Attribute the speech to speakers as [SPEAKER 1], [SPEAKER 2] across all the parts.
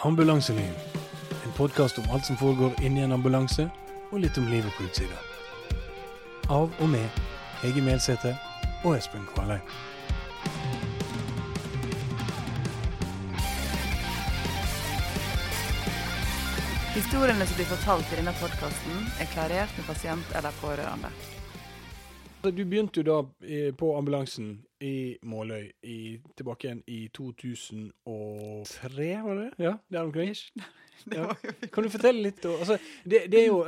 [SPEAKER 1] Ambulanseliv. En podkast om alt som foregår inni en ambulanse, og litt om livet på utsida. Av og med Hege Melsæter og Espen Kvalheim.
[SPEAKER 2] Historiene som blir fortalt i denne podkasten, er klarert med pasient eller pårørende.
[SPEAKER 1] Du begynte jo da eh, på ambulansen i Måløy i, tilbake igjen i 2003, var det? Ja, der omkring.
[SPEAKER 2] Det
[SPEAKER 1] Ja. Kan du fortelle litt? da? Altså, det, det er jo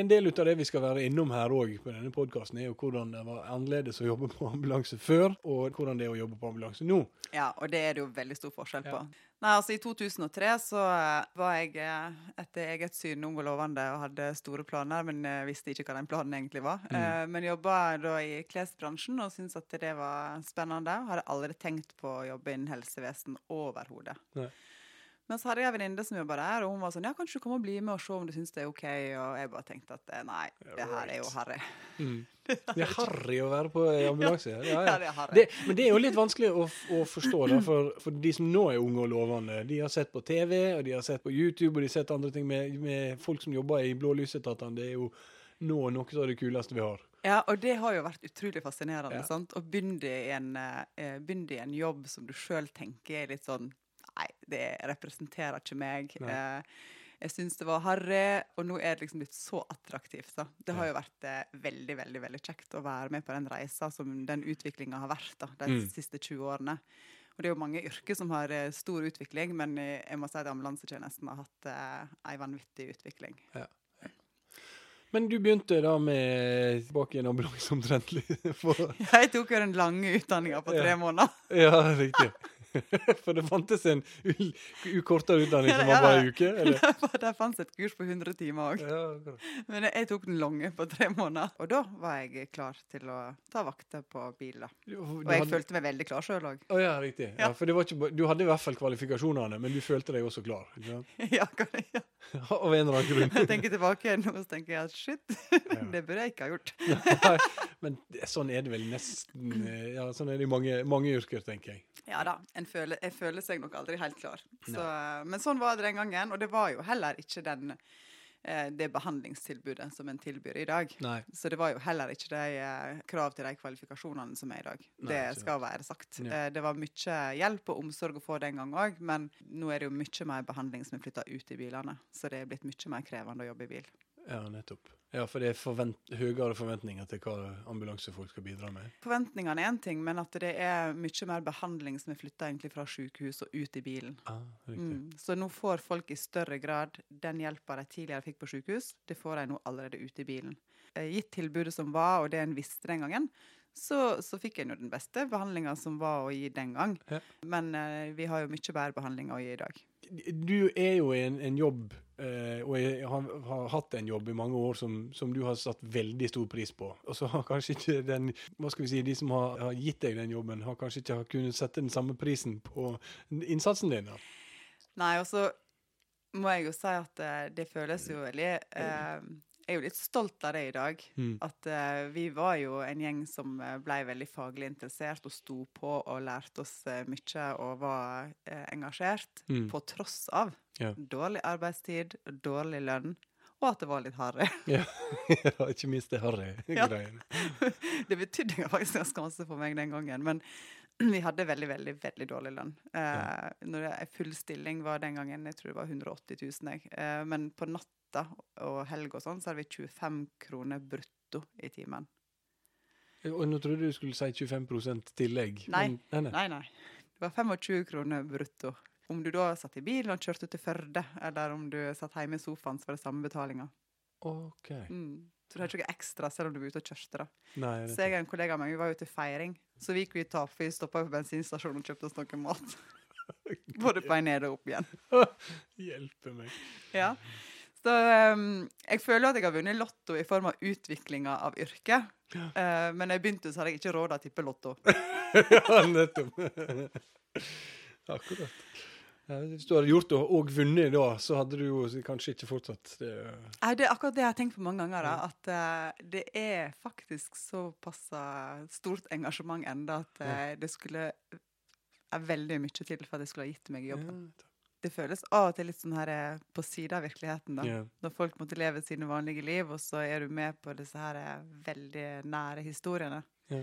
[SPEAKER 1] En del av det vi skal være innom her òg på denne podkasten, er jo hvordan det var annerledes å jobbe på ambulanse før, og hvordan det er å jobbe på ambulanse nå.
[SPEAKER 2] Ja, og det er det jo veldig stor forskjell på.
[SPEAKER 1] Ja.
[SPEAKER 2] Nei, altså I 2003 så eh, var jeg eh, etter eget syn ung og lovende og hadde store planer, men eh, visste ikke hva den planen egentlig var.
[SPEAKER 1] Mm.
[SPEAKER 2] Men jobba da i klesbransjen og syntes at det var spennende. Hadde aldri tenkt på å jobbe innen helsevesen overhodet. Men så hadde jeg en venninne som jobba der, og hun var sånn Ja, kanskje du kommer og bli med og se om du syns det er OK? Og jeg bare tenkte at eh, nei, det her er jo harry.
[SPEAKER 1] Mm. Det er harry å være på ambulanse. Ja, ja.
[SPEAKER 2] Ja, det er harry.
[SPEAKER 1] Det, men det er jo litt vanskelig å, å forstå, da, for, for de som nå er unge og lovende. De har sett på TV, og de har sett på YouTube, og de har sett andre ting med, med folk som jobber i blålysetatene. Det er jo nå noe av det kuleste vi har.
[SPEAKER 2] Ja, og det har jo vært utrolig fascinerende.
[SPEAKER 1] Ja.
[SPEAKER 2] sant? Å begynne i en, eh, begynne i en jobb som du sjøl tenker er litt sånn det representerer ikke meg. Eh, jeg syns det var harry, og nå er det liksom blitt så attraktivt. da. Det har jo vært eh, veldig veldig, veldig kjekt å være med på den reisa som den utviklinga har vært da, de
[SPEAKER 1] Mm.
[SPEAKER 2] siste 20 årene. Og det er jo mange yrker som har eh, stor utvikling, men eh, jeg må si at ambulansetjenesten har hatt eh, ei vanvittig utvikling. Ja.
[SPEAKER 1] Men du begynte da med tilbake i en ambulanse omtrentlig. For,
[SPEAKER 2] Jeg tok jo den lange utdanninga på tre
[SPEAKER 1] Ja.
[SPEAKER 2] måneder.
[SPEAKER 1] ja, riktig. For det fantes en kortere utdanning som var bare en uke? Eller?
[SPEAKER 2] Der fantes et kurs på 100 timer òg.
[SPEAKER 1] Ja.
[SPEAKER 2] Men jeg tok den lange på tre måneder. Og da var jeg klar til å ta vakter på bil. da. Og jeg
[SPEAKER 1] hadde-
[SPEAKER 2] følte meg veldig klar sjøl òg.
[SPEAKER 1] Oh, ja, riktig. Ja,
[SPEAKER 2] Ja.
[SPEAKER 1] for det var ikke, du hadde i hvert fall kvalifikasjonene, men du følte deg også klar.
[SPEAKER 2] Ja, ja.
[SPEAKER 1] Av en eller annen grunn.
[SPEAKER 2] Jeg tenker tilbake nå, så tenker jeg at shit, det burde jeg ikke ha gjort.
[SPEAKER 1] Nei, men sånn er det vel nesten eh, Ja, sånn er det i mange, mange yrker, tenker jeg.
[SPEAKER 2] Ja da, en føler, jeg føler seg nok aldri helt klar. Så, men sånn var det den gangen. Og det var jo heller ikke den, eh, det behandlingstilbudet som en tilbyr i dag.
[SPEAKER 1] Nei.
[SPEAKER 2] Så det var jo heller ikke de eh, krav til de kvalifikasjonene som er i dag.
[SPEAKER 1] Nei,
[SPEAKER 2] det skal være sagt.
[SPEAKER 1] Ja.
[SPEAKER 2] Eh, det var mye hjelp og omsorg å få den gang òg, men nå er det jo mye mer behandling som er flytta ut i bilene. Så det er blitt mye mer krevende å jobbe i bil.
[SPEAKER 1] Ja, nettopp. Ja, for det er forvent høyere forventninger til hva ambulansefolk skal bidra med.
[SPEAKER 2] Forventningene er én ting, men at det er mye mer behandling som er flytta fra sykehus og ut i bilen.
[SPEAKER 1] Ah.
[SPEAKER 2] Mm. Så nå får folk i større grad den hjelpa de tidligere fikk på sykehus, det får de nå allerede ute i bilen. Eh, Gitt tilbudet som var, og det en visste den gangen, så, så fikk en jo den beste behandlinga som var å gi den gang.
[SPEAKER 1] Ja.
[SPEAKER 2] Men eh, vi har jo mye bedre behandling å gi i dag.
[SPEAKER 1] Du er jo i en, en jobb, eh, og jeg har, har hatt en jobb i mange år som, som du har satt veldig stor pris på. Og så har kanskje ikke den, hva skal vi si, de som har, har gitt deg den jobben, har kanskje ikke kunnet sette den samme prisen på innsatsen din. da.
[SPEAKER 2] Nei, og så må jeg jo si at det, det føles jo veldig eh, Jeg er jo litt stolt av det i dag.
[SPEAKER 1] Mm.
[SPEAKER 2] At uh, vi var jo en gjeng som eh, ble veldig faglig interessert og sto på og lærte oss uh, mye og var uh, engasjert,
[SPEAKER 1] Mm.
[SPEAKER 2] på tross av
[SPEAKER 1] Ja.
[SPEAKER 2] dårlig arbeidstid, dårlig lønn, og at det var litt harry.
[SPEAKER 1] Ja, ja, ikke minst det
[SPEAKER 2] Ja.
[SPEAKER 1] harry-greiene.
[SPEAKER 2] det betydde faktisk ganske masse for meg den gangen, men vi hadde veldig, veldig veldig dårlig lønn. Eh, når det, full stilling var den gangen, jeg tror det var 180 000, jeg. Eh, men på natta og helg og sånn, så hadde vi 25 kroner brutto i timen.
[SPEAKER 1] Og nå trodde du skulle si 25 tillegg.
[SPEAKER 2] Nei.
[SPEAKER 1] Men, nei, nei.
[SPEAKER 2] Nei. Det var 25 kroner brutto. Om du da satt i bilen og kjørte til Førde, eller om du satt hjemme i sofaen, så var det samme betalinga.
[SPEAKER 1] OK.
[SPEAKER 2] Mm. Så du har ikke noe ekstra selv om du er ute og kjørte.
[SPEAKER 1] Nei,
[SPEAKER 2] Så jeg og en kollega av meg vi var ute til feiring. Så vi gikk vi av, for vi stoppa på bensinstasjonen og kjøpte oss noe mat. Både på vei ned og opp igjen.
[SPEAKER 1] hjelper meg.
[SPEAKER 2] Ja. Så um, jeg føler at jeg har vunnet Lotto i form av utviklinga av yrket. Eh, men da jeg begynte, så hadde jeg ikke råd til å tippe Lotto.
[SPEAKER 1] ja, nettopp. Akkurat. Hvis du hadde gjort det og vunnet da, så hadde du jo kanskje ikke fortsatt det.
[SPEAKER 2] Nei, det er akkurat det jeg har tenkt på mange ganger. Da, at eh, det er faktisk såpass eh, stort engasjement enda at eh, det skulle er veldig mye til for at jeg skulle ha gitt meg jobb. Det føles av og til litt sånn her på sida av virkeligheten, da. Når folk måtte leve sine vanlige liv, og så er du med på disse her veldig nære historiene.
[SPEAKER 1] Ja.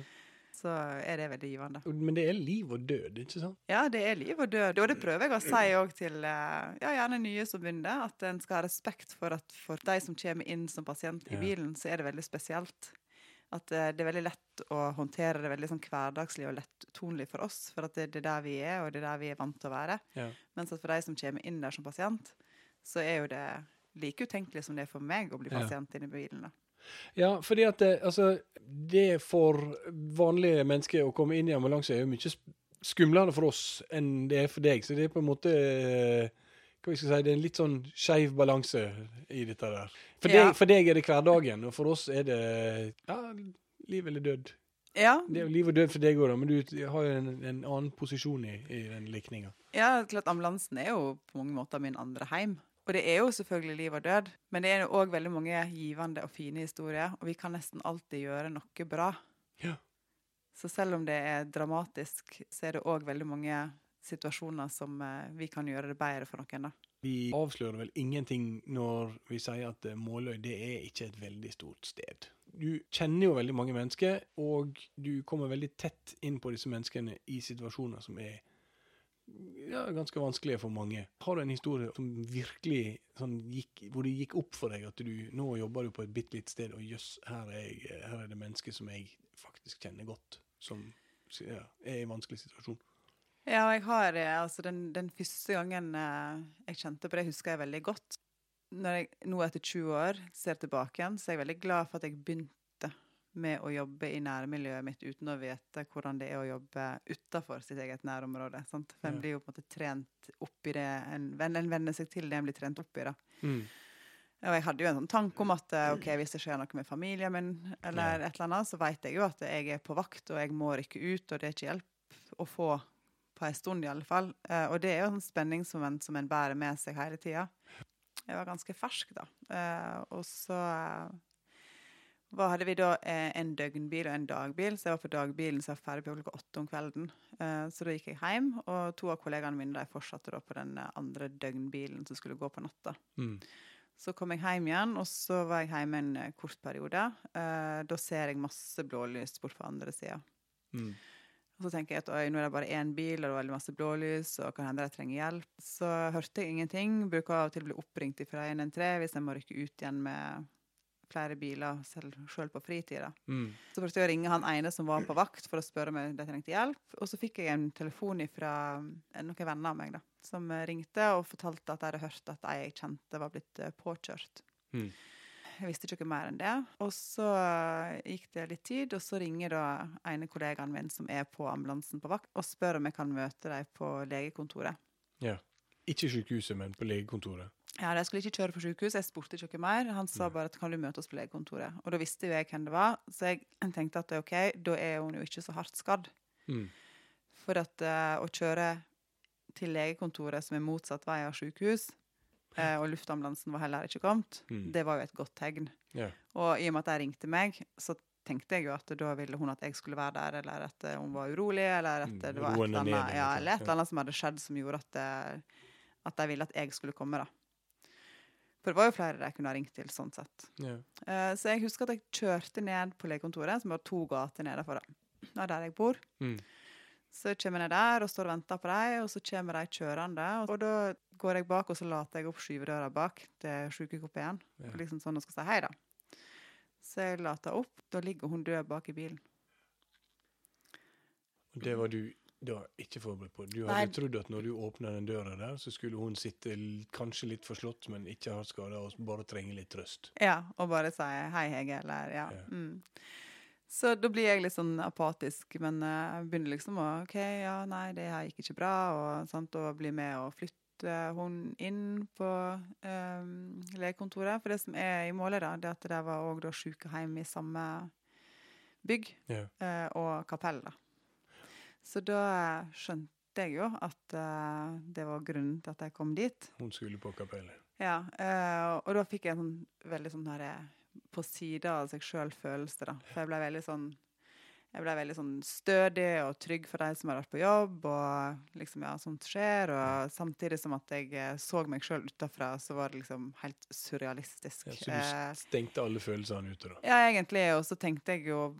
[SPEAKER 2] Så er det veldig givende.
[SPEAKER 1] Men det er liv og død, ikke sant?
[SPEAKER 2] Ja, det er liv og død. Og det prøver jeg å si òg til eh, ja, gjerne nye som begynner, at en skal ha respekt for at for de som kommer inn som pasient i bilen, så er det veldig spesielt. At eh, det er veldig lett å håndtere det veldig sånn hverdagslig og lettonlig for oss. For at det, det er der vi er, og det er der vi er vant til å være.
[SPEAKER 1] Ja.
[SPEAKER 2] Mens at for de som kommer inn der som pasient, så er jo det like utenkelig som det er for meg å bli
[SPEAKER 1] Ja.
[SPEAKER 2] pasient inne i bilen. da.
[SPEAKER 1] Ja, fordi at det, altså, det for vanlige mennesker å komme inn i ambulanse er jo mye sk- skumlere for oss enn det er for deg. Så det er på en måte eh, hva skal skal si, det er en litt sånn skeiv balanse i dette der. For,
[SPEAKER 2] Ja.
[SPEAKER 1] deg, for deg er det hverdagen, og for oss er det ja, liv eller død.
[SPEAKER 2] Ja,
[SPEAKER 1] Det er jo liv og død for deg òg, men du har jo en, en annen posisjon i, i den likninga.
[SPEAKER 2] Ja, klart ambulansen er jo på mange måter min andre heim. Og det er jo selvfølgelig liv og død, men det er jo òg veldig mange givende og fine historier, og vi kan nesten alltid gjøre noe bra.
[SPEAKER 1] Ja.
[SPEAKER 2] Så selv om det er dramatisk, så er det òg veldig mange situasjoner som eh, vi kan gjøre det bedre for noen. da.
[SPEAKER 1] Vi avslører vel ingenting når vi sier at eh, Måløy det er ikke et veldig stort sted. Du kjenner jo veldig mange mennesker, og du kommer veldig tett inn på disse menneskene i situasjoner som er ja, ganske vanskelige for mange. Har du en historie som virkelig sånn, gikk, hvor det gikk opp for deg at du nå jobber du på et bitte lite sted, og jøss, her, er her er det mennesker som jeg faktisk kjenner godt, som ja, er i en vanskelig situasjon?
[SPEAKER 2] Ja, jeg har eh, altså den, den første gangen eh, jeg kjente på det, husker jeg veldig godt. Når jeg nå etter 20 år ser tilbake igjen, så er jeg veldig glad for at jeg begynte med å jobbe i nærmiljøet mitt uten å vite hvordan det er å jobbe utafor sitt eget nærområde. Sant? For en blir jo på en måte trent opp i det en, en venner seg til det en blir trent opp i. da.
[SPEAKER 1] Mm.
[SPEAKER 2] Og jeg hadde jo en sånn tanke om at eh, ok, hvis det skjer noe med familien min, eller et eller annet, så vet jeg jo at jeg er på vakt, og jeg må rykke ut, og det er ikke hjelp å få på en stund, i alle fall. Eh, og det er jo en spenningsmoment som en bærer med seg hele tida. Jeg var ganske fersk, da. Eh, og så hva hadde vi da eh, en døgnbil og en dagbil, så jeg var på dagbilen så jeg var ferdig på klokka åtte om kvelden. Eh, så da gikk jeg hjem, og to av kollegaene mine de fortsatte da på den eh, andre døgnbilen som skulle gå på natta.
[SPEAKER 1] Mm.
[SPEAKER 2] Så kom jeg hjem igjen, og så var jeg hjemme en kort periode. Da ser jeg masse blålys bort på andre sida.
[SPEAKER 1] Mm.
[SPEAKER 2] Og så tenker jeg at nå er det bare én bil, og det er veldig masse blålys, og kan hende jeg trenger hjelp. Så hørte jeg ingenting. Bruker av og til å bli oppringt fra 113 hvis jeg må rykke ut igjen med flere biler selv, selv på fritida.
[SPEAKER 1] Mm.
[SPEAKER 2] Så prøvde jeg å ringe han ene som var på vakt for å spørre om de trengte hjelp. Og så fikk jeg en telefon fra noen venner av meg da, som eh, ringte og fortalte at de hadde hørt at ei jeg kjente var blitt eh, påkjørt.
[SPEAKER 1] Mm.
[SPEAKER 2] Jeg visste ikke noe mer enn det. Og så eh, gikk det litt tid, og så ringer da ene kollegaen min som er på ambulansen på vakt, og spør om jeg kan møte dem på legekontoret.
[SPEAKER 1] Ja. Ikke sykehuset, men på legekontoret.
[SPEAKER 2] Ja, De skulle ikke kjøre på sykehus, jeg spurte ikke noe mer. Han sa bare at kan du møte oss på legekontoret. Og da visste jo jeg hvem det var, så jeg tenkte at ok, da er hun jo ikke så hardt skadd.
[SPEAKER 1] Mm.
[SPEAKER 2] For at uh, å kjøre til legekontoret som er motsatt vei av sykehus, uh, og luftambulansen var heller ikke kommet,
[SPEAKER 1] Mm.
[SPEAKER 2] det var jo et godt tegn.
[SPEAKER 1] Yeah.
[SPEAKER 2] Og i og med at de ringte meg, så tenkte jeg jo at da ville hun at jeg skulle være der, eller at eh, hun var urolig, eller at
[SPEAKER 1] Mm,
[SPEAKER 2] det var et eller annet, ja, eller et eller annet som hadde skjedd som gjorde at, eh, at de ville at jeg skulle komme. da. For det var jo flere de kunne ha ringt til, sånn sett.
[SPEAKER 1] Yeah.
[SPEAKER 2] Uh, så jeg husker at jeg kjørte ned på legekontoret, som var to gater nedenfor. Det er der jeg bor.
[SPEAKER 1] Mm.
[SPEAKER 2] Så kommer jeg der og står og venter på dem, og så kommer de kjørende. Og da går jeg bak, og så later jeg opp skyvedøra bak til sjukekupeen.
[SPEAKER 1] Yeah.
[SPEAKER 2] Liksom sånn og skal si hei, da. Så jeg later opp. Da ligger hun død bak i bilen.
[SPEAKER 1] Og det var du da ikke forberedt på. Du
[SPEAKER 2] Nei.
[SPEAKER 1] hadde trodd at når du åpna den døra der, så skulle hun sitte kanskje litt forslått, men ikke hardt skada, og bare trenge litt trøst.
[SPEAKER 2] Ja, og bare si hei, Hege, eller ja.
[SPEAKER 1] Ja.
[SPEAKER 2] Mm. Så da blir jeg litt sånn apatisk, men eh, jeg begynner liksom å OK, ja, nei, det her gikk ikke bra, og, sant, og bli med og flytte hun inn på um, legekontoret. For det som er i målet, da, det er at det var òg sykehjem i samme bygg,
[SPEAKER 1] Ja.
[SPEAKER 2] eh, og kapell, da. Så da eh, skjønte jeg jo at uh, det var grunnen til at jeg kom dit.
[SPEAKER 1] Hun skulle på kapellet.
[SPEAKER 2] Ja, uh, og da fikk jeg en sånn veldig sånn her på sida av seg sjøl-følelse, da. For jeg ble veldig sånn jeg ble veldig sånn stødig og trygg for de som har vært på jobb. Og liksom, ja, sånt skjer. Og samtidig som at jeg eh, så meg sjøl utafra, så var det liksom helt surrealistisk.
[SPEAKER 1] Ja, så
[SPEAKER 2] Eh,
[SPEAKER 1] du stengte alle følelsene ute, da?
[SPEAKER 2] ja, egentlig. Og så tenkte jeg jo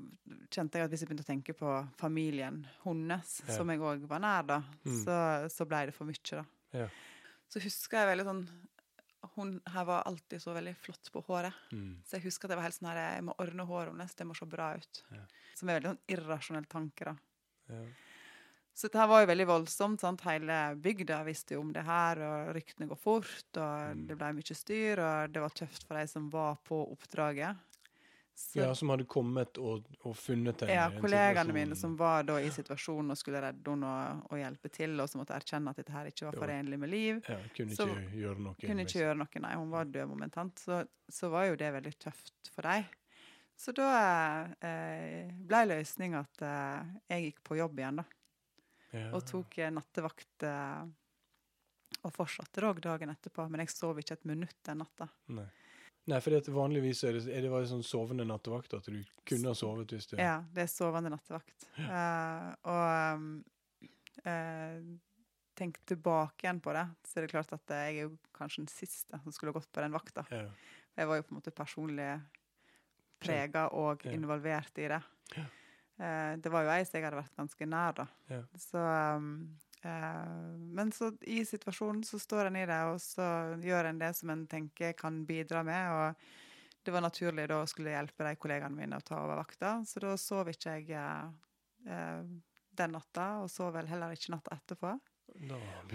[SPEAKER 2] Kjente jeg at hvis jeg begynte å tenke på familien hennes,
[SPEAKER 1] Ja.
[SPEAKER 2] som jeg òg var nær, da,
[SPEAKER 1] Mm.
[SPEAKER 2] så, så ble det for mye, da.
[SPEAKER 1] Ja.
[SPEAKER 2] Så husker jeg veldig sånn Hun her var alltid så veldig flott på håret.
[SPEAKER 1] Mm.
[SPEAKER 2] Så jeg husker at jeg var helt sånn her Jeg må ordne håret hennes, det må se bra ut.
[SPEAKER 1] Ja.
[SPEAKER 2] Som er veldig sånn irrasjonelle tanker, da.
[SPEAKER 1] Ja.
[SPEAKER 2] Så dette her var jo veldig voldsomt. sant? Hele bygda visste jo om det her, og ryktene går fort, og
[SPEAKER 1] Mm.
[SPEAKER 2] det ble mye styr, og det var tøft for de som var på oppdraget. Så,
[SPEAKER 1] ja, som hadde kommet og, og funnet henne.
[SPEAKER 2] ja, kollegaene mine som var da i situasjonen og skulle redde henne og, og hjelpe til, og som måtte erkjenne at dette her ikke var forenlig med liv,
[SPEAKER 1] ja, Kunne
[SPEAKER 2] så
[SPEAKER 1] ikke gjøre noe.
[SPEAKER 2] kunne ikke gjøre noe. Nei, hun var død momentant. Så, så var jo det veldig tøft for dem. Så da eh, ble løsninga at eh, jeg gikk på jobb igjen, da.
[SPEAKER 1] ja.
[SPEAKER 2] Og tok eh, nattevakt. Eh, og fortsatte òg dagen etterpå, men jeg sov ikke et minutt den natta.
[SPEAKER 1] Nei. Nei, for vanligvis er det, er det sånn sovende nattevakt at du kunne ha sovet hvis det
[SPEAKER 2] Ja, det er sovende nattevakt. Eh, og um, eh, tenk tilbake igjen på det, så er det klart at jeg er jo kanskje den siste som skulle gått på den vakta.
[SPEAKER 1] Ja.
[SPEAKER 2] Jeg var jo på en måte personlig prega og involvert i det. Eh, det var jo ei som jeg hadde vært ganske nær, da.
[SPEAKER 1] Ja.
[SPEAKER 2] Så, eh, men så i situasjonen så står en i det, og så gjør en det som en tenker kan bidra med. og det var naturlig da å skulle hjelpe de kollegaene mine å ta over vakta, så da sov ikke jeg eh, eh, den natta, og sov vel heller ikke natta etterpå.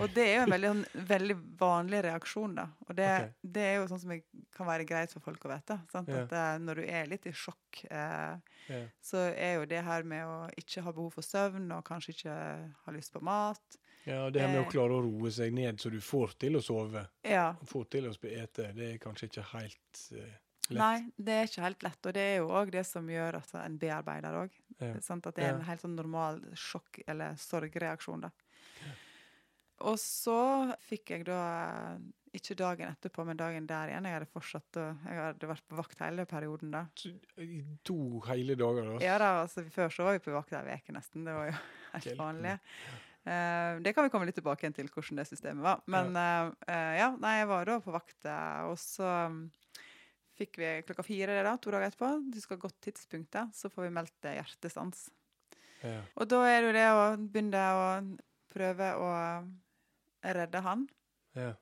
[SPEAKER 2] Og det er jo en veldig, en veldig vanlig reaksjon, da. Og det,
[SPEAKER 1] okay.
[SPEAKER 2] det er jo sånn som det kan være greit for folk å vite. Sant?
[SPEAKER 1] Ja.
[SPEAKER 2] At eh, når du er litt i sjokk, eh,
[SPEAKER 1] ja.
[SPEAKER 2] så er jo det her med å ikke ha behov for søvn, og kanskje ikke ha lyst på mat
[SPEAKER 1] ja, det her med
[SPEAKER 2] Eh.
[SPEAKER 1] å klare å roe seg ned så du får til å sove,
[SPEAKER 2] Ja.
[SPEAKER 1] får til å spise, det er kanskje ikke helt eh, lett.
[SPEAKER 2] Nei, det er ikke helt lett. Og det er jo òg det som gjør at en bearbeider òg.
[SPEAKER 1] Ja.
[SPEAKER 2] At det er en helt sånn normal sjokk- eller sorgreaksjon, da. Og så fikk jeg da Ikke dagen etterpå, men dagen der igjen. Jeg hadde fortsatt Jeg hadde vært på vakt hele perioden da.
[SPEAKER 1] I to hele dager, da?
[SPEAKER 2] Ja da, altså Før så var vi på vakt ei uke nesten. Det var jo helt vanlig. Eh, det kan vi komme litt tilbake igjen til, hvordan det systemet var. Men eh, uh, ja, nei, jeg var da på vakt, eh, og så um, fikk vi klokka fire da, to dager etterpå. Du skal godt tidspunktet, så får vi meldt eh, hjertestans.
[SPEAKER 1] Ja.
[SPEAKER 2] Og da er det jo det å begynne å prøve å redde han.
[SPEAKER 1] Ja.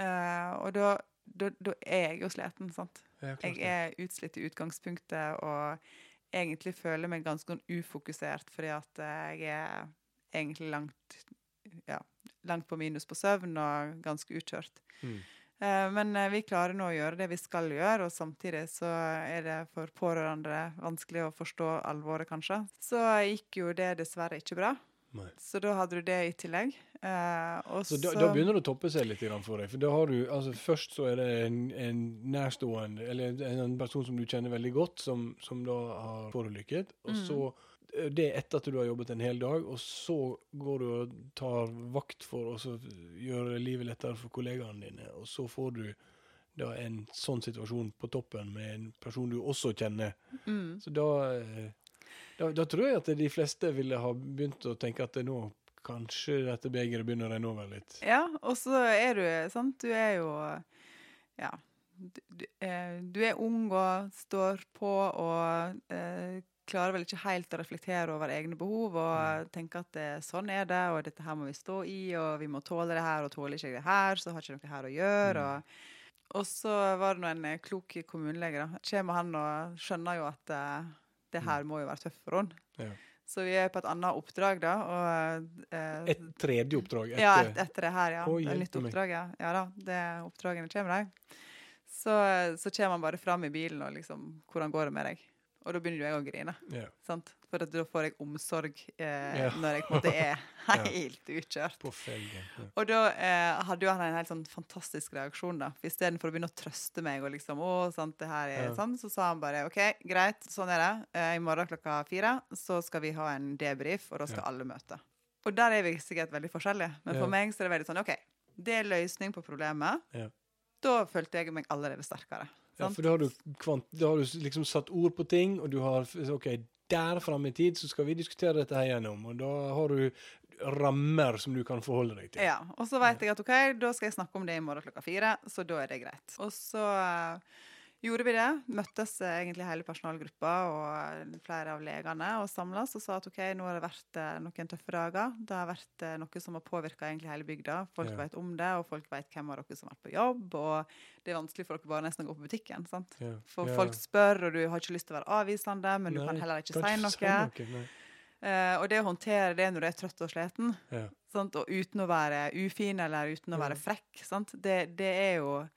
[SPEAKER 2] Uh, og da, da, da er jeg jo sliten, sant.
[SPEAKER 1] Ja,
[SPEAKER 2] Jeg er utslitt i utgangspunktet og egentlig føler meg ganske sånn ufokusert, fordi at eh, jeg er egentlig langt, ja, langt på minus på søvn og ganske utkjørt.
[SPEAKER 1] Mm.
[SPEAKER 2] Uh, Men vi klarer nå å gjøre det vi skal gjøre, og samtidig så er det for pårørende vanskelig å forstå alvoret, kanskje. Så gikk jo det dessverre ikke bra.
[SPEAKER 1] Nei.
[SPEAKER 2] Så da hadde du det i tillegg. Eh,
[SPEAKER 1] Så da, da begynner det å toppe seg litt for deg. For da har du, altså Først så er det en, en nærstående, eller en, en person som du kjenner veldig godt, som, som da har forulykket. Og
[SPEAKER 2] Mm.
[SPEAKER 1] så eh, Det er etter at du har jobbet en hel dag, og så går du og tar vakt for å gjøre livet lettere for kollegaene dine. Og så får du da en sånn situasjon på toppen med en person du også kjenner.
[SPEAKER 2] mm.
[SPEAKER 1] Så da, eh, da, da tror jeg at de fleste ville ha begynt å tenke at det nå kanskje dette begeret begynner å renne over litt.
[SPEAKER 2] Ja, og så er du sant, du er jo Ja. Du, du, eh, du er ung og står på og eh, klarer vel ikke helt å reflektere over egne behov og tenke at det, sånn er det, og dette her må vi stå i, og vi må tåle det her, og tåler ikke jeg det her, så har ikke noe her å gjøre. Og, og så var det nå en eh, klok kommunelege, da. Kommer han og skjønner jo at eh, det her må jo være henne.
[SPEAKER 1] Ja.
[SPEAKER 2] Så vi er på et annet oppdrag, da. Og, eh,
[SPEAKER 1] Et tredje oppdrag etter
[SPEAKER 2] ja, et, etter det her, ja.
[SPEAKER 1] Å,
[SPEAKER 2] det er nytt oppdrag, ja. ja da, det oppdragene kommer, de. Så, så kommer han bare fram i bilen og liksom 'Hvordan går det med deg?' Og da begynner jo jeg å grine.
[SPEAKER 1] Yeah.
[SPEAKER 2] sant? For da får jeg omsorg eh,
[SPEAKER 1] yeah.
[SPEAKER 2] når jeg på en måte er helt utkjørt.
[SPEAKER 1] på felgen. Ja.
[SPEAKER 2] Og da eh, hadde jo han en helt sånn fantastisk reaksjon. da. For Istedenfor å begynne å trøste meg, og liksom, å, sant, det her er
[SPEAKER 1] Ja.
[SPEAKER 2] sånn, så sa han bare OK, greit, sånn er det. Eh, I morgen klokka fire så skal vi ha en debrief, og da skal
[SPEAKER 1] Ja.
[SPEAKER 2] alle møte. Og der er vi sikkert veldig forskjellige. Men for meg så er det veldig sånn OK, det er løsning på problemet. Da følte jeg meg allerede sterkere.
[SPEAKER 1] Ja, for da har, du kvant, da har du liksom satt ord på ting, og du har OK, der framme i tid så skal vi diskutere dette her gjennom. Og da har du rammer som du kan forholde deg til.
[SPEAKER 2] Ja, og så vet jeg at OK, da skal jeg snakke om det i morgen klokka fire, så da er det greit. Og så eh, gjorde vi det. Møttes eh, egentlig hele personalgruppa og eh, flere av legene og samles og sa at OK, nå har det vært eh, noen tøffe dager. Det har vært noe som har påvirka egentlig hele bygda. Folk
[SPEAKER 1] Ja.
[SPEAKER 2] vet om det, og folk vet hvem av dere som har vært på jobb. Og det er vanskelig for dere bare nesten å gå på butikken. sant?
[SPEAKER 1] Ja.
[SPEAKER 2] For
[SPEAKER 1] Ja.
[SPEAKER 2] folk spør, og du har ikke lyst til å være avvisende, men du
[SPEAKER 1] Nei,
[SPEAKER 2] kan heller ikke si noe.
[SPEAKER 1] nei.
[SPEAKER 2] Eh, og det å håndtere det når du er trøtt og sliten,
[SPEAKER 1] Ja.
[SPEAKER 2] og uten å være ufin eller uten å være frekk? Det, det er jo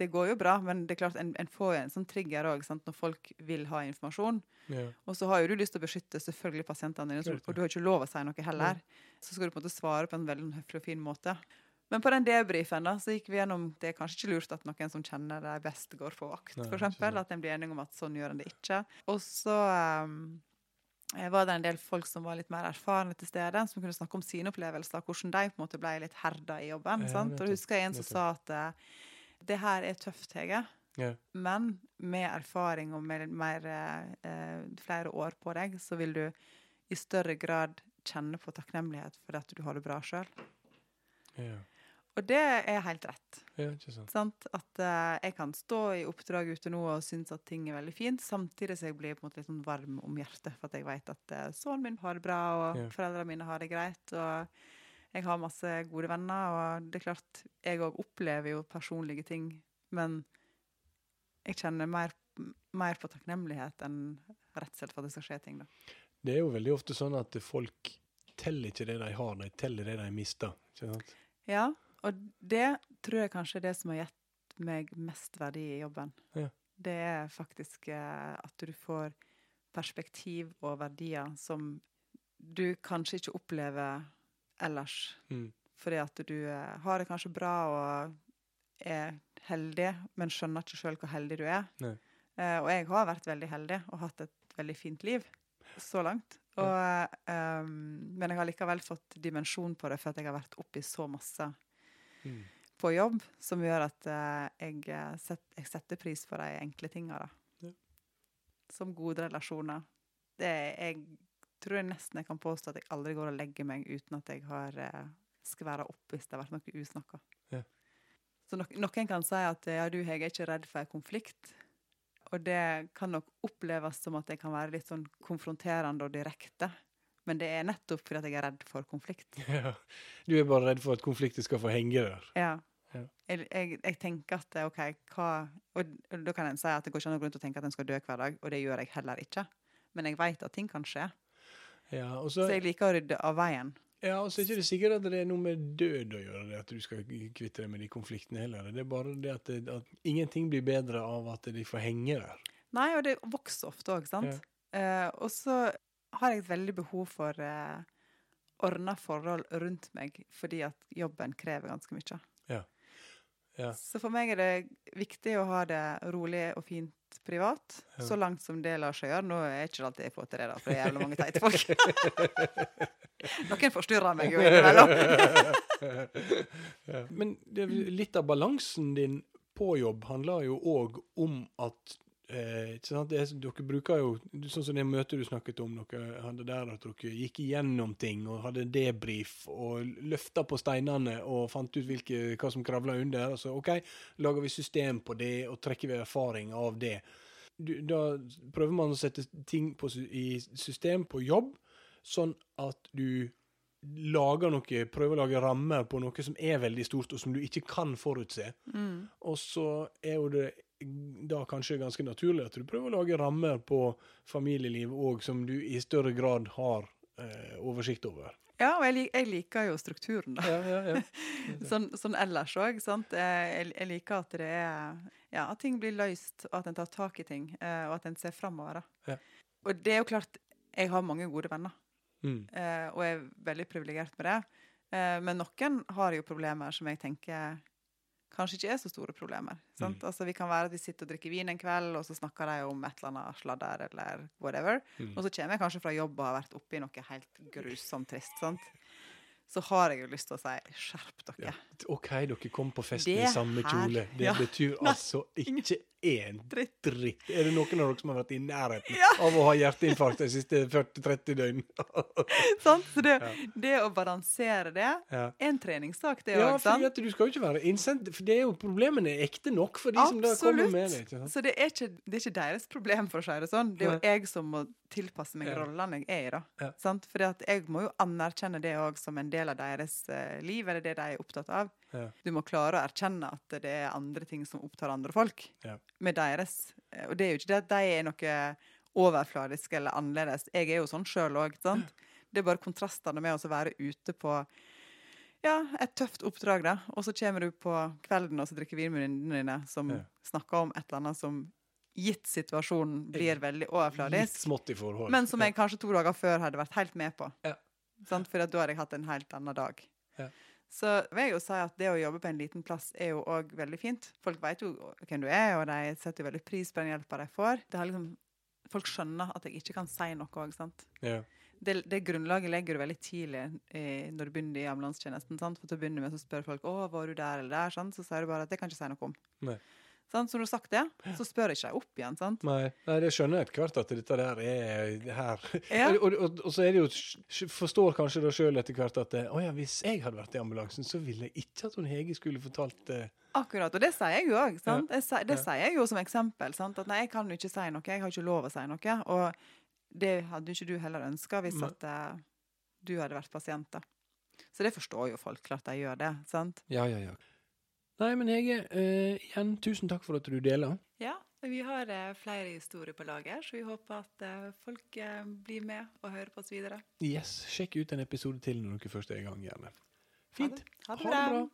[SPEAKER 2] Det går jo bra, men det er klart en, en får en sånn trigger òg når folk vil ha informasjon.
[SPEAKER 1] Ja.
[SPEAKER 2] Og så har jo du lyst til å beskytte selvfølgelig pasientene dine, og du har ikke lov å si noe heller. Så skal du på en måte svare på en veldig høflig og fin måte. Men på den debrifen da, så gikk vi gjennom Det er kanskje ikke lurt at noen som kjenner deg best, går på vakt, for eksempel. At en blir enige om at sånn gjør en det ikke. Og så um, var det en del folk som var litt mer erfarne til stede, som kunne snakke om sine opplevelser, hvordan de på en måte ble litt herda i jobben.
[SPEAKER 1] Ja,
[SPEAKER 2] sant? Og husker jeg en som sa at eh, det her er tøft, Hege.
[SPEAKER 1] Yeah.
[SPEAKER 2] Men med erfaring og med mer, eh, flere år på deg, så vil du i større grad kjenne på takknemlighet for at du har det bra sjøl.
[SPEAKER 1] Yeah.
[SPEAKER 2] Og det er helt rett.
[SPEAKER 1] ja, ikke sant.
[SPEAKER 2] Sant? At eh, jeg kan stå i oppdrag ute nå og synes at ting er veldig fint, samtidig som jeg blir på en måte litt sånn varm om hjertet, for at jeg vet at uh, sønnen min har det bra, og
[SPEAKER 1] yeah.
[SPEAKER 2] foreldrene mine har det greit. og jeg har masse gode venner, og det er klart, jeg òg opplever jo personlige ting, men jeg kjenner mer, mer på takknemlighet enn redsel for at det skal skje ting. da.
[SPEAKER 1] Det er jo veldig ofte sånn at folk teller ikke det de har, de teller det de mister. Ikke sant?
[SPEAKER 2] Ja, og det tror jeg kanskje er det som har gitt meg mest verdi i jobben.
[SPEAKER 1] Ja.
[SPEAKER 2] Det er faktisk eh, at du får perspektiv og verdier som du kanskje ikke opplever ellers.
[SPEAKER 1] Mm.
[SPEAKER 2] Fordi at du eh, har det kanskje bra og er heldig, men skjønner ikke sjøl hvor heldig du er. Eh, og jeg har vært veldig heldig og hatt et veldig fint liv så langt. Og, eh, men jeg har likevel fått dimensjon på det for at jeg har vært oppi så masse
[SPEAKER 1] Mm.
[SPEAKER 2] på jobb, som gjør at uh, jeg, eh, set, jeg setter pris på de enkle tinga. da.
[SPEAKER 1] Ja.
[SPEAKER 2] Som gode relasjoner. Det er, jeg tror jeg nesten jeg kan påstå at jeg aldri går og legger meg uten at jeg har eh, skværa opp hvis det har vært noe usnakka.
[SPEAKER 1] Ja.
[SPEAKER 2] Så no noen kan si at ja, du Hege, er ikke redd for en konflikt. Og det kan nok oppleves som at jeg kan være litt sånn konfronterende og direkte. Men det er nettopp fordi at jeg er redd for konflikt.
[SPEAKER 1] Ja. Du er bare redd for at konflikter skal få henge der.
[SPEAKER 2] Ja.
[SPEAKER 1] Ja.
[SPEAKER 2] Jeg, jeg, jeg tenker at OK, hva Og da kan en si at det går ikke an å gå rundt og tenke at en skal dø hver dag, og det gjør jeg heller ikke. Men jeg vet at ting kan skje.
[SPEAKER 1] Ja, så,
[SPEAKER 2] Så jeg liker å rydde av veien.
[SPEAKER 1] ja, og så er ikke det sikkert at det er noe med død å gjøre, det at du skal kvitte deg med de konfliktene heller. Det er bare det at, det, at ingenting blir bedre av at de får henge der.
[SPEAKER 2] Nei, og det vokser ofte òg, sant. Eh, og så har jeg et veldig behov for eh, ordna forhold rundt meg, fordi at jobben krever ganske mye.
[SPEAKER 1] Ja.
[SPEAKER 2] Så for meg er det viktig å ha det rolig og fint privat,
[SPEAKER 1] Ja.
[SPEAKER 2] så langt som det lar seg gjøre. Nå er ikke det alltid jeg får til det, da, for det er jævlig mange teite folk. Noen forstyrrer meg jo innimellom.
[SPEAKER 1] Men litt av balansen din på jobb handler jo òg om at eh, ikke sant? Det er, dere bruker jo Sånn som det møtet du snakket om, dere hadde der at dere gikk igjennom ting og hadde debrief og løfta på steinene og fant ut hvilke, hva som kravla under. Altså, OK, lager vi system på det og trekker vi erfaring av det. Du, da prøver man å sette ting på, i system på jobb, sånn at du lager noe, prøver å lage rammer på noe som er veldig stort, og som du ikke kan forutse.
[SPEAKER 2] Mm.
[SPEAKER 1] Og så er jo det da kanskje ganske naturlig at du prøver å lage rammer på familieliv òg, som du i større grad har eh, oversikt over.
[SPEAKER 2] Ja, og jeg, lik- jeg liker jo strukturen, da.
[SPEAKER 1] Ja, ja, ja.
[SPEAKER 2] Sånn, sånn ellers òg. Jeg, jeg liker at det er ja, at ting blir løst, og at en tar tak i ting, eh, og at en ser framover.
[SPEAKER 1] Ja.
[SPEAKER 2] Og det er jo klart, jeg har mange gode venner,
[SPEAKER 1] Mm.
[SPEAKER 2] eh, og jeg er veldig privilegert med det. Eh, men noen har jo problemer som jeg tenker kanskje ikke er så store problemer. Sant?
[SPEAKER 1] Mm.
[SPEAKER 2] Altså, vi kan være at vi sitter og drikker vin en kveld, og så snakker de om et eller annet sladder eller whatever.
[SPEAKER 1] Mm.
[SPEAKER 2] Og så kommer jeg kanskje fra jobb og har vært oppi noe helt grusomt trist. sant? Så har jeg jo lyst til å si skjerp dere.
[SPEAKER 1] Ja, OK, dere kom på festen
[SPEAKER 2] Det
[SPEAKER 1] i samme kjole. Det
[SPEAKER 2] ja.
[SPEAKER 1] betyr
[SPEAKER 2] Nei,
[SPEAKER 1] altså ikke én
[SPEAKER 2] dritt.
[SPEAKER 1] dritt. Er det noen av dere som har vært i nærheten
[SPEAKER 2] Ja.
[SPEAKER 1] av å ha hjerteinfarkt de siste 40-30 døgn?
[SPEAKER 2] Sant? Så det,
[SPEAKER 1] Ja.
[SPEAKER 2] det å balansere det
[SPEAKER 1] ja.
[SPEAKER 2] er en treningssak, det
[SPEAKER 1] Ja,
[SPEAKER 2] òg.
[SPEAKER 1] for du skal jo ikke være innsendt, for det er jo problemene er ekte nok for de som da kommer med det.
[SPEAKER 2] Så det er, ikke, det er ikke deres problem, for å si det sånn. Det er jo jeg som må tilpasse meg
[SPEAKER 1] Ja.
[SPEAKER 2] rollene jeg er i. da.
[SPEAKER 1] Ja.
[SPEAKER 2] At jeg må jo anerkjenne det òg som en del av deres eh, liv, eller det de er opptatt av.
[SPEAKER 1] Ja.
[SPEAKER 2] Du må klare å erkjenne at det er andre ting som opptar andre folk,
[SPEAKER 1] Ja.
[SPEAKER 2] med deres. eh, Og det er jo ikke det at de er noe overfladiske eller annerledes. Jeg er jo sånn sjøl òg. Det er bare kontrastene med å være ute på ja, et tøft oppdrag, da. Og så kommer du på kvelden og så drikker vin med venninnene dine som
[SPEAKER 1] Ja.
[SPEAKER 2] snakker om et eller annet som, gitt situasjonen, blir veldig
[SPEAKER 1] Litt
[SPEAKER 2] overfladisk.
[SPEAKER 1] smått i forhold.
[SPEAKER 2] Men som jeg kanskje to dager før hadde vært helt med på.
[SPEAKER 1] Ja.
[SPEAKER 2] Sant? For da hadde jeg hatt en helt annen dag.
[SPEAKER 1] Ja.
[SPEAKER 2] Så vil jeg jo si at det å jobbe på en liten plass er jo òg veldig fint. Folk vet jo hvem du er, og de setter jo veldig pris på den hjelpa de får. Det har liksom, folk skjønner at jeg ikke kan si noe òg, sant.
[SPEAKER 1] Ja.
[SPEAKER 2] Det, det grunnlaget legger du veldig tidlig eh, når du begynner i ambulansetjenesten. sant? For til å begynne med så spør folk å, var du der eller der, sant? så sier du bare at det kan jeg ikke si noe om.
[SPEAKER 1] Nei.
[SPEAKER 2] Sant? Så når du har sagt det, så spør jeg ikke opp igjen. sant?
[SPEAKER 1] Nei, nei, det skjønner jeg etter hvert at dette der er her.
[SPEAKER 2] Ja.
[SPEAKER 1] Og, og, og, og så er det jo Forstår kanskje da sjøl etter hvert at å ja, hvis jeg hadde vært i ambulansen, så ville jeg ikke at hun Hege skulle fortalt eh,
[SPEAKER 2] Akkurat, og det sier jeg jo òg. sant?
[SPEAKER 1] Ja.
[SPEAKER 2] Det
[SPEAKER 1] Ja.
[SPEAKER 2] sier jeg jo som eksempel. sant? At nei, jeg kan jo ikke si noe, jeg har ikke lov å si noe. Og det hadde jo ikke du heller ønska hvis
[SPEAKER 1] Nei.
[SPEAKER 2] at uh, du hadde vært pasient. da. Så det forstår jo folk, klart de gjør det. sant?
[SPEAKER 1] Ja, ja, ja. Nei, men Hege, eh, igjen tusen takk for at du deler.
[SPEAKER 2] Ja, vi har eh, flere historier på lager, så vi håper at eh, folk eh, blir med og hører på oss videre.
[SPEAKER 1] Yes, sjekk ut en episode til når dere først er i gang, gjerne.
[SPEAKER 2] Ha
[SPEAKER 1] Fint.
[SPEAKER 2] det, ha det
[SPEAKER 1] Ha det bra.